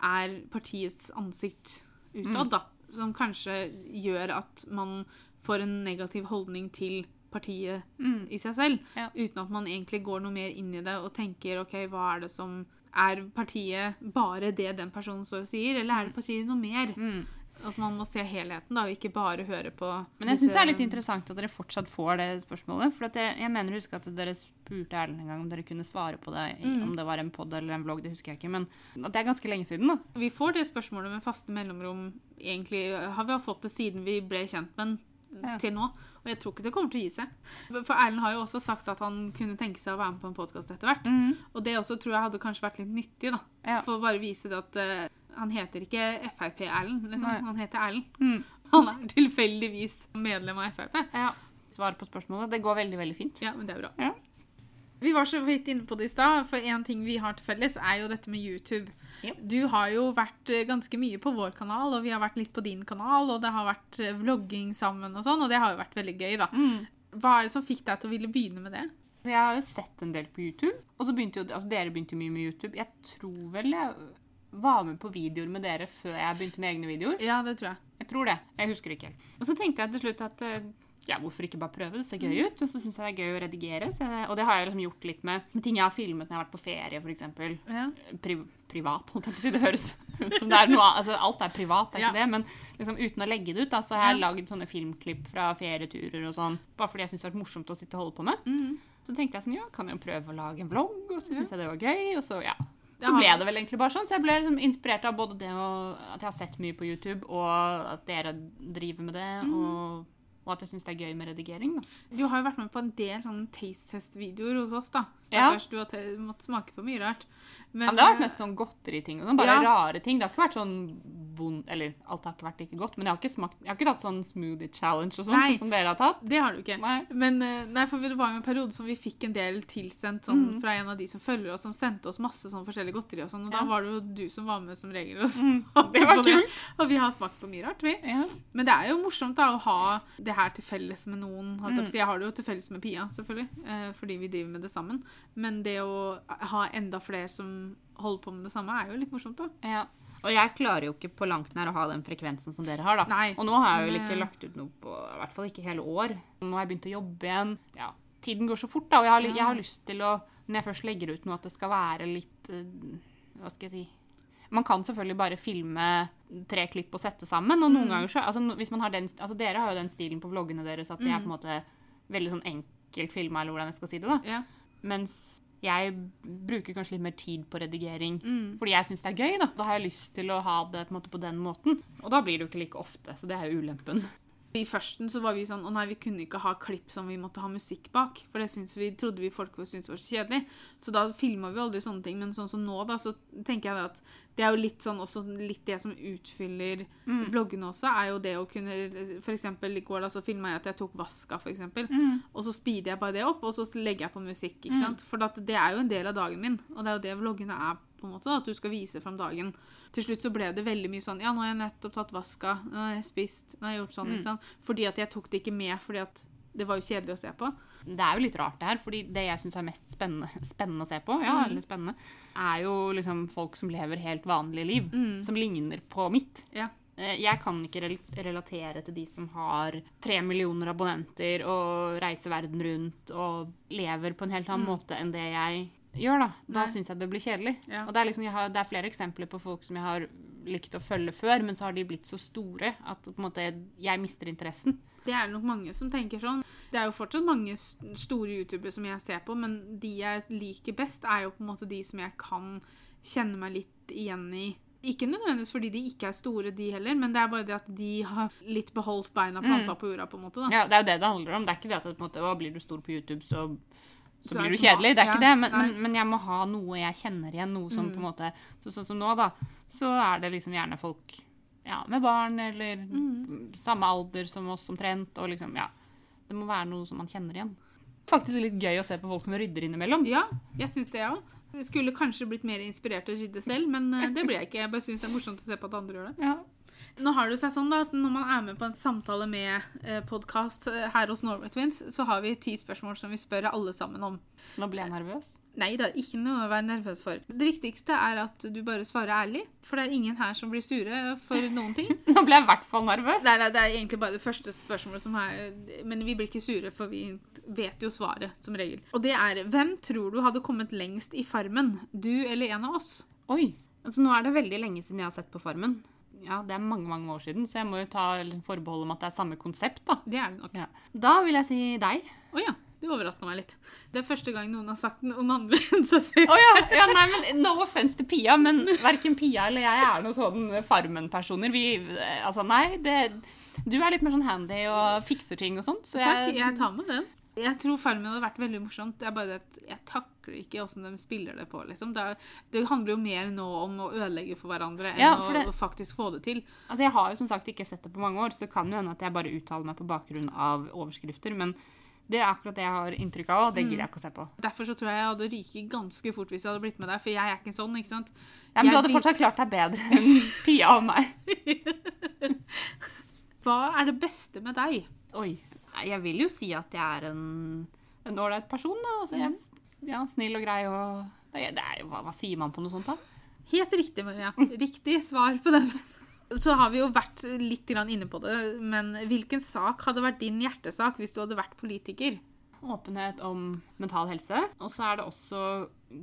er partiets ansikt utad, da. Som kanskje gjør at man får en negativ holdning til partiet i seg selv. Ja. Uten at man egentlig går noe mer inn i det og tenker OK, hva er det som Er partiet bare det den personen står og sier, eller er det partiet noe mer? Mm. At man må se helheten, da, og ikke bare høre på Men jeg syns det er litt interessant at dere fortsatt får det spørsmålet. For at jeg, jeg mener å huske at dere spurte Erlend en gang om dere kunne svare på det. Mm. Om det var en pod eller en vlogg, det husker jeg ikke. Men det er ganske lenge siden, da. Vi får det spørsmålet med faste mellomrom. Egentlig har vi fått det siden vi ble kjent med den Ja. til nå. Og jeg tror ikke det kommer til å gi seg. For Erlend har jo også sagt at han kunne tenke seg å være med på en podkast etter hvert. Og det også tror jeg hadde kanskje vært litt nyttig, da. Ja. For å bare vise det at eh, han heter ikke Frp-Erlend, liksom. Han heter Erlend. Mm. Han er tilfeldigvis medlem av Frp. Ja. Svar på spørsmålet. Det går veldig, veldig fint. Ja, men det er bra. Ja. Vi var så vidt inne på det i stad, for en ting vi har til felles, er jo dette med YouTube. Ja. Du har jo vært eh, ganske mye på vår kanal, og vi har vært litt på din kanal, og det har vært eh, vlogging sammen og sånn, og det har jo vært veldig gøy, da. Mm. Hva er det som fikk deg til å ville begynne med det? Jeg har jo sett en del på YouTube. Og så begynte jo, altså dere begynte mye med YouTube. Jeg tror vel jeg var med på videoer med dere før jeg begynte med egne videoer. Ja, det tror jeg. Jeg tror det. Jeg husker ikke helt. Og så tenkte jeg til slutt at eh, ja, hvorfor ikke bare prøve? Det ser gøy ut. Og så syns jeg det er gøy å redigere. Så jeg, og det har jeg liksom gjort litt med, med ting jeg har filmet når jeg har vært på ferie, f.eks. Ja. Pri, privat, holdt jeg på å si. Det høres ut som det er noe Altså alt er privat, er Ja. ikke det. Men liksom uten å legge det ut, da, så har jeg Ja. lagd sånne filmklipp fra ferieturer og sånn. Bare fordi jeg syns det har vært morsomt å sitte og holde på med. Mm. Så tenkte jeg sånn, ja, kan jeg jo prøve å lage en vlogg, og så syntes jeg det var gøy, og så, ja. Så ble det vel egentlig bare sånn, så jeg ble liksom inspirert av både det og at jeg har sett mye på YouTube, og at dere driver med det, Mm. og, og at jeg syns det er gøy med redigering, da. Du har jo vært med på en del sånne taste-test-videoer hos oss, da. Ja. Stakkars, du har måttet smake på mye rart. Men, det har vært eh, mest sånn godteriting sånn, bare Ja. rare ting. Det har ikke vært sånn vond, eller alt har ikke vært like godt, men jeg har ikke, smakt, jeg har ikke tatt sånn smoothie challenge og sånt, Nei. sånn som dere har tatt. Det har du ikke. Nei. Men eh, nei, for det var jo en periode som vi fikk en del tilsendt sånn, Mm. fra en av de som følger oss, som sendte oss masse sånn forskjellig godteri og sånn, og Ja. da var det jo du som var med som regel. Og, Mm, det var kult. Og vi har smakt på mye rart, vi. Ja. Men det er jo morsomt da å ha det her til felles med noen. Mm. jeg har det jo til felles med Pia, selvfølgelig, eh, fordi vi driver med det sammen. Men det å ha enda flere som holder på med det samme, er jo litt morsomt, da. Ja. Og jeg klarer jo ikke på langt nær å ha den frekvensen som dere har, da. Nei. Og nå har jeg jo ikke eh, lagt ut noe på i hvert fall ikke hele år. Nå har jeg begynt å jobbe igjen. Ja. Tiden går så fort, da, og jeg har, jeg har lyst til å Når jeg først legger ut noe, at det skal være litt eh, Hva skal jeg si Man kan selvfølgelig bare filme tre klipp og sette sammen, og noen Mm. ganger så altså, hvis man har den, altså Dere har jo den stilen på vloggene deres at det er Mm. på en måte veldig sånn enkelt filma, eller hvordan jeg skal si det, da. Ja. Mens jeg bruker kanskje litt mer tid på redigering. Mm. Fordi jeg syns det er gøy. Da Da har jeg lyst til å ha det på, en måte, på den måten. Og da blir det jo ikke like ofte. Så det er jo ulempen. I førsten så var vi sånn Å nei, vi kunne ikke ha klipp som vi måtte ha musikk bak. For det vi, trodde vi folk syntes var så kjedelig. Så da filma vi aldri sånne ting. Men sånn som nå, da, så tenker jeg at det er jo litt sånn også litt det som utfyller vloggene også, er jo det å kunne eksempel i går da så filma jeg at jeg tok vaska, for eksempel. Og så speeder jeg bare det opp, og så legger jeg på musikk. ikke sant? For det er jo en del av dagen min, og det er jo det vloggene er. på en måte da, At du skal vise fram dagen. Til slutt så ble det veldig mye sånn Ja, nå har jeg nettopp tatt vaska, nå har jeg spist, nå har jeg gjort sånn. ikke sant? Fordi at jeg tok det ikke med, fordi at det var jo kjedelig å se på. Det er jo litt rart, det her. fordi det jeg syns er mest spennende, spennende å se på, ja, eller spennende, er jo liksom folk som lever helt vanlige liv. Som ligner på mitt. Ja. Eh, Jeg kan ikke relatere til de som har tre millioner abonnenter og reiser verden rundt og lever på en helt annen Mm. måte enn det jeg gjør, da. Da syns jeg det blir kjedelig. Ja. Og det er, liksom, jeg har, det er flere eksempler på folk som jeg har likt å følge før, men så har de blitt så store at måte, jeg mister interessen. Det er nok mange som tenker sånn. Det er jo fortsatt mange store youtubere som jeg ser på, men de jeg liker best, er jo på en måte de som jeg kan kjenne meg litt igjen i. Ikke nødvendigvis fordi de ikke er store, de heller, men det er bare det at de har litt beholdt beina planta på jorda, på en måte. da. Ja, Det er jo det det handler om. Det er ikke det at på en måte, å, blir du stor på YouTube, så, så, er blir du kjedelig. Det er ikke det. Men, men, men jeg må ha noe jeg kjenner igjen. Noe som Mm. på en måte så, Sånn som nå, da. Så er det liksom gjerne folk ja, med barn eller Mm. samme alder som oss omtrent. Og liksom, ja. Det må være noe som man kjenner igjen. Faktisk litt gøy å se på folk som rydder innimellom. Ja, jeg syns det òg. Jeg skulle kanskje blitt mer inspirert til å rydde selv, men eh, det ble jeg ikke. Jeg bare syns det er morsomt å se på at andre gjør det. Ja. Nå har det seg sånn da, at Når man er med på en samtale med eh, podkast her hos Norway Twins, så har vi ti spørsmål som vi spør alle sammen om. Nå ble jeg nervøs. Nei, er ikke noe å være nervøs for. Det viktigste er at du bare svarer ærlig, for det er ingen her som blir sure for noen ting. Nå ble jeg i hvert fall nervøs. Nei, nei, Det er egentlig bare det første spørsmålet som er Men vi blir ikke sure, for vi vet jo svaret, som regel. Og det er Hvem tror du hadde kommet lengst i Farmen? Du eller en av oss? Oi. Altså, nå er det veldig lenge siden jeg har sett på Farmen. Ja, Det er mange mange år siden, så jeg må jo ta liksom, forbehold om at det er samme konsept. Da Det er det nok. ja. Da vil jeg si deg. Å ja. Det overraska meg litt. Det er første gang noen har sagt noen andre enn seg selv. Oh, ja, ja, nei, men No offense til Pia, men verken Pia eller jeg er noen sånn Farmen-personer. Vi eh, Altså, nei, det Du er litt mer sånn handy og fikser ting og sånt, så Takk, jeg, jeg tar med den. Jeg tror Farmen hadde vært veldig morsomt. Det er bare at jeg takler ikke åssen de spiller det på. liksom. Det, er, det handler jo mer nå om å ødelegge for hverandre enn Ja, for det- å faktisk få det til. Altså, jeg har jo som sagt ikke sett det på mange år, så det kan jo hende at jeg bare uttaler meg på bakgrunn av overskrifter, men det er akkurat det jeg har inntrykk av, og det gidder jeg ikke å se på. Derfor så tror jeg jeg hadde ryket ganske fort hvis jeg hadde blitt med deg, for jeg er ikke sånn, ikke sant? Ja, men Jeg du hadde fortsatt klart deg bedre enn Pia og meg. Hva er det beste med deg? Oi. Jeg vil jo si at jeg er en en ålreit person, da. Altså, jeg, ja, snill og grei og det er, det er hva, hva sier man på noe sånt, da? Helt riktig, Maria. Riktig svar på den. Så har vi jo vært litt inne på det, men hvilken sak hadde vært din hjertesak hvis du hadde vært politiker? Åpenhet om mental helse. Og så er det også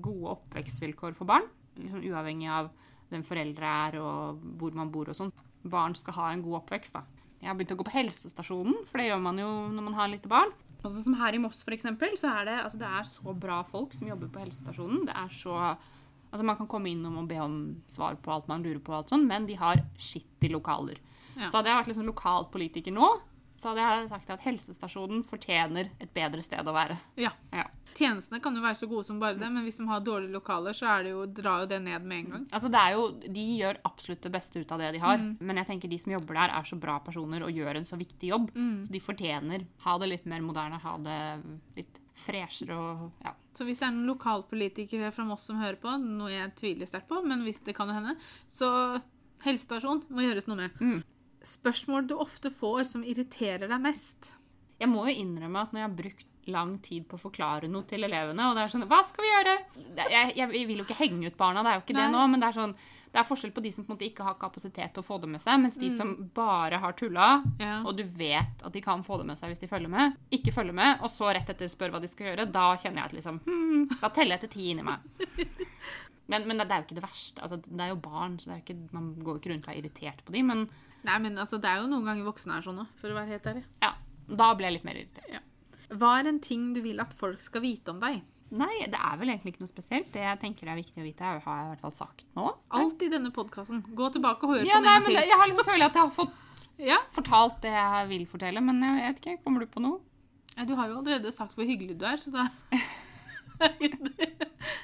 gode oppvekstvilkår for barn. Liksom uavhengig av hvem foreldre er og hvor man bor og sånn. Barn skal ha en god oppvekst, da. Jeg har begynt å gå på helsestasjonen, for det gjør man jo når man har lite barn. Og sånn som her i Moss, for eksempel, så er det, altså, det er så bra folk som jobber på helsestasjonen. Det er så Altså, man kan komme innom og be om svar på alt man lurer på, og alt sånt, men de har skittige lokaler. Ja. Så hadde jeg vært liksom lokalpolitiker nå, så hadde jeg sagt at helsestasjonen fortjener et bedre sted å være. Ja. Ja. Tjenestene kan jo være så gode som bare det, men hvis de har dårlige lokaler, så er det jo, drar jo det ned med en gang. Altså det er jo, De gjør absolutt det beste ut av det de har, men jeg tenker de som jobber der, er så bra personer og gjør en så viktig jobb. Så de fortjener ha det litt mer moderne, ha det litt freshere og ja. Så hvis det er noen lokalpolitikere fra Moss som hører på, noe jeg tviler sterkt på, men hvis det kan jo hende, så helsestasjon må gjøres noe med. Mm. Spørsmål du ofte får som irriterer deg mest? Jeg må jo innrømme at når jeg har brukt lang tid på å forklare noe til elevene, og det er sånn Hva skal vi gjøre? Jeg, jeg vil jo ikke henge ut barna, det er jo ikke det nå, men det er sånn det er forskjell på de som på en måte ikke har kapasitet til å få det med seg, mens de Mm. som bare har tulla, Ja. og du vet at de kan få det med seg hvis de følger med, ikke følger med, og så rett etter spør hva de skal gjøre, da kjenner jeg at liksom hmm, Da teller jeg til ti inni meg. Men, men det er jo ikke det verste. Altså, det er jo barn, så det er ikke, man går jo ikke rundt og er irritert på dem, men Nei, men altså, det er jo noen ganger voksne er sånn òg, for å være helt ærlig. ja, da ble jeg litt mer irritert. Hva er en ting du vil at folk skal vite om deg? Nei, det er vel egentlig ikke noe spesielt. Det jeg tenker er viktig å vite, har jeg i hvert fall sagt nå. Alt i denne podkasten. Gå tilbake og hør Ja, på den nei, en men til. Jeg har liksom føler at jeg har fått Ja. fortalt det jeg vil fortelle, men jeg vet ikke. Kommer du på noe? Ja, Du har jo allerede sagt hvor hyggelig du er, så da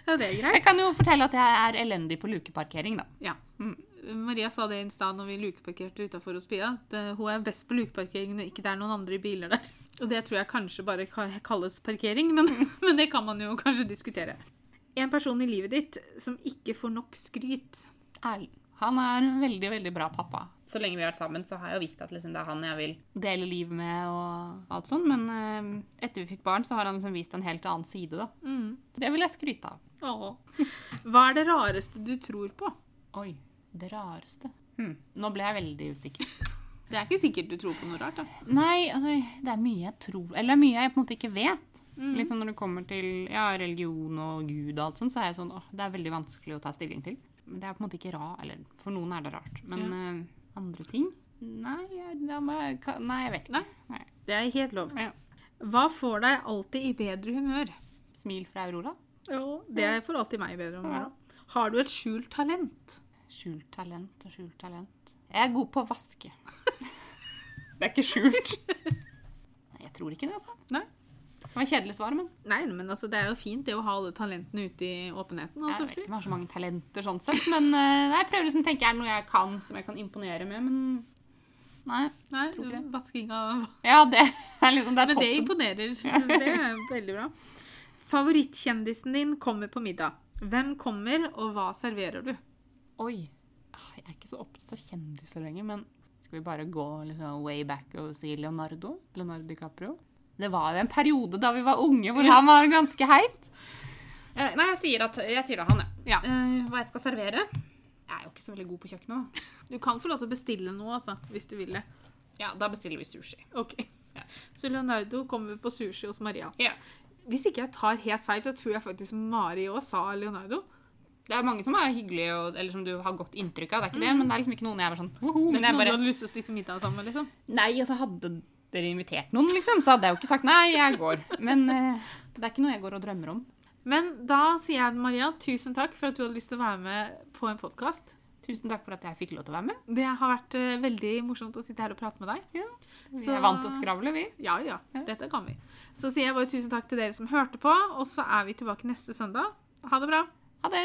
Ja, det er greit. Jeg kan jo fortelle at jeg er elendig på lukeparkering, da. Ja. Mm. Maria sa det i stad når vi lukeparkerte utafor hos Pia, at eh, hun er best på lukeparkering når ikke det er noen andre biler der. Og det tror jeg kanskje bare kalles parkering, men, men det kan man jo kanskje diskutere. En person i livet ditt som ikke får nok skryt. Erlend. Han er en veldig, veldig bra pappa. Så lenge vi har vært sammen, så har jeg jo visst at liksom, det er han jeg vil dele livet med og alt sånt. Men eh, etter vi fikk barn, så har han liksom vist en helt annen side, da. Mm. Det vil jeg skryte av. Åh. Hva er det rareste du tror på? Oi. Det rareste. hmm. Nå ble jeg veldig usikker. Det er ikke sikkert du tror på noe rart, da. Nei, altså, det er mye jeg tror Eller er mye jeg på en måte ikke vet. Mm. Litt sånn når det kommer til ja, religion og Gud og alt sånt, så er jeg sånn åh, det er veldig vanskelig å ta stilling til. Men det er på en måte ikke rart. Eller for noen er det rart. Men eh, andre ting? Nei, jeg, nei, jeg vet ikke. Nei. Nei. Det er helt lov. Ja. Hva får deg alltid i bedre humør? Smil fra Aurora. Det får alltid meg i bedre humør. Ja. Har du et skjult talent? Skjult talent og skjult talent. Jeg er god på å vaske. det er ikke skjult. Nei, jeg tror ikke det, altså. Nei. Det var et kjedelig svar, men Nei, men altså, det er jo fint det å ha alle talentene ute i åpenheten. jeg vet ikke om jeg har så mange talenter sånn sett. Men uh, jeg prøver liksom å tenke er det noe jeg kan som jeg kan imponere med, men nei. Nei, Tror ikke det. vasking av Ja, det er liksom det er Men det imponerer. Så det er veldig bra. Favorittkjendisen din kommer på middag. Hvem kommer, og hva serverer du? Oi. Ah, Jeg er ikke så opptatt av kjendiser lenger, men skal vi bare gå liksom way back og si Leonardo? Leonardo DiCaprio? Det var jo en periode da vi var unge hvor han var ganske heit. Eh, nei, jeg sier, at, jeg sier det han, ja. Ja. Eh, hva jeg skal servere? Jeg er jo ikke så veldig god på kjøkkenet. da. Du kan få lov til å bestille noe, altså, hvis du vil det. Ja, Da bestiller vi sushi. Ok. Så Leonardo kommer på sushi hos Maria. Ja. Hvis ikke jeg tar helt feil, så tror jeg faktisk Mari òg sa Leonardo. Det er mange som er hyggelige, og, eller som du har godt inntrykk av. Det er ikke det, men det er liksom ikke noen jeg er sånn Men jeg noen bare du hadde lyst til å spise middag sammen med, liksom. Nei, altså hadde dere invitert noen, liksom, så hadde jeg jo ikke sagt nei, jeg går. Men eh, det er ikke noe jeg går og drømmer om. Men da sier jeg Maria, tusen takk for at du hadde lyst til å være med på en podkast. Tusen takk for at jeg fikk lov til å være med. Det har vært eh, veldig morsomt å sitte her og prate med deg. Vi Så- er vant til å skravle, vi. Ja, ja, Ja. dette kan vi. Så sier jeg bare tusen takk til dere som hørte på, og så er vi tilbake neste søndag. Ha det bra. Ha det.